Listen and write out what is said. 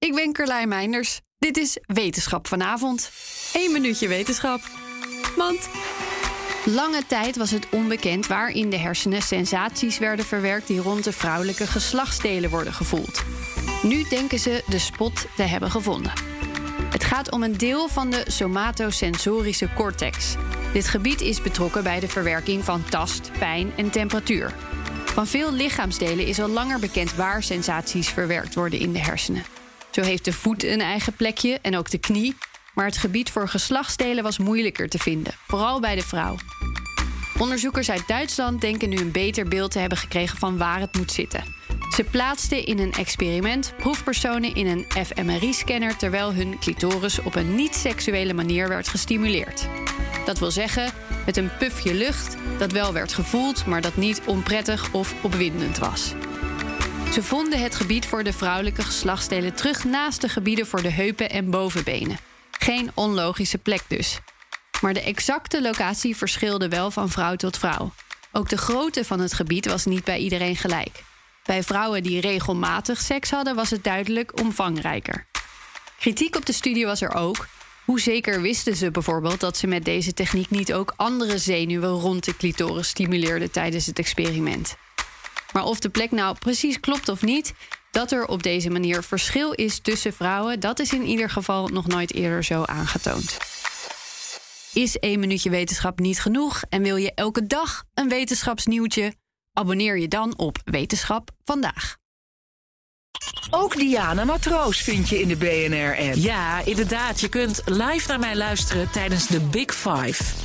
Ik ben Carlijn Meinders. Dit is Wetenschap vanavond. Eén minuutje wetenschap. Want lange tijd was het onbekend waar in de hersenen sensaties werden verwerkt die rond de vrouwelijke geslachtsdelen worden gevoeld. Nu denken ze de spot te hebben gevonden. Het gaat om een deel van de somatosensorische cortex. Dit gebied is betrokken bij de verwerking van tast, pijn en temperatuur. Van veel lichaamsdelen is al langer bekend waar sensaties verwerkt worden in de hersenen. Zo heeft de voet een eigen plekje en ook de knie. Maar het gebied voor geslachtsdelen was moeilijker te vinden, vooral bij de vrouw. Onderzoekers uit Duitsland denken nu een beter beeld te hebben gekregen van waar het moet zitten. Ze plaatsten in een experiment proefpersonen in een fMRI-scanner terwijl hun clitoris op een niet-seksuele manier werd gestimuleerd. Dat wil zeggen, met een pufje lucht dat wel werd gevoeld, maar dat niet onprettig of opwindend was. Ze vonden het gebied voor de vrouwelijke geslachtsdelen terug naast de gebieden voor de heupen en bovenbenen. Geen onlogische plek dus. Maar de exacte locatie verschilde wel van vrouw tot vrouw. Ook de grootte van het gebied was niet bij iedereen gelijk. Bij vrouwen die regelmatig seks hadden, was het duidelijk omvangrijker. Kritiek op de studie was er ook. Hoe zeker wisten ze bijvoorbeeld dat ze met deze techniek niet ook andere zenuwen rond de clitoris stimuleerden tijdens het experiment? Maar of de plek nou precies klopt of niet, dat er op deze manier verschil is tussen vrouwen, dat is in ieder geval nog nooit eerder zo aangetoond. Is één minuutje wetenschap niet genoeg en wil je elke dag een wetenschapsnieuwtje? Abonneer je dan op Wetenschap vandaag. Ook Diana Matroos vind je in de BNR-app. Ja, inderdaad. Je kunt live naar mij luisteren tijdens de Big Five.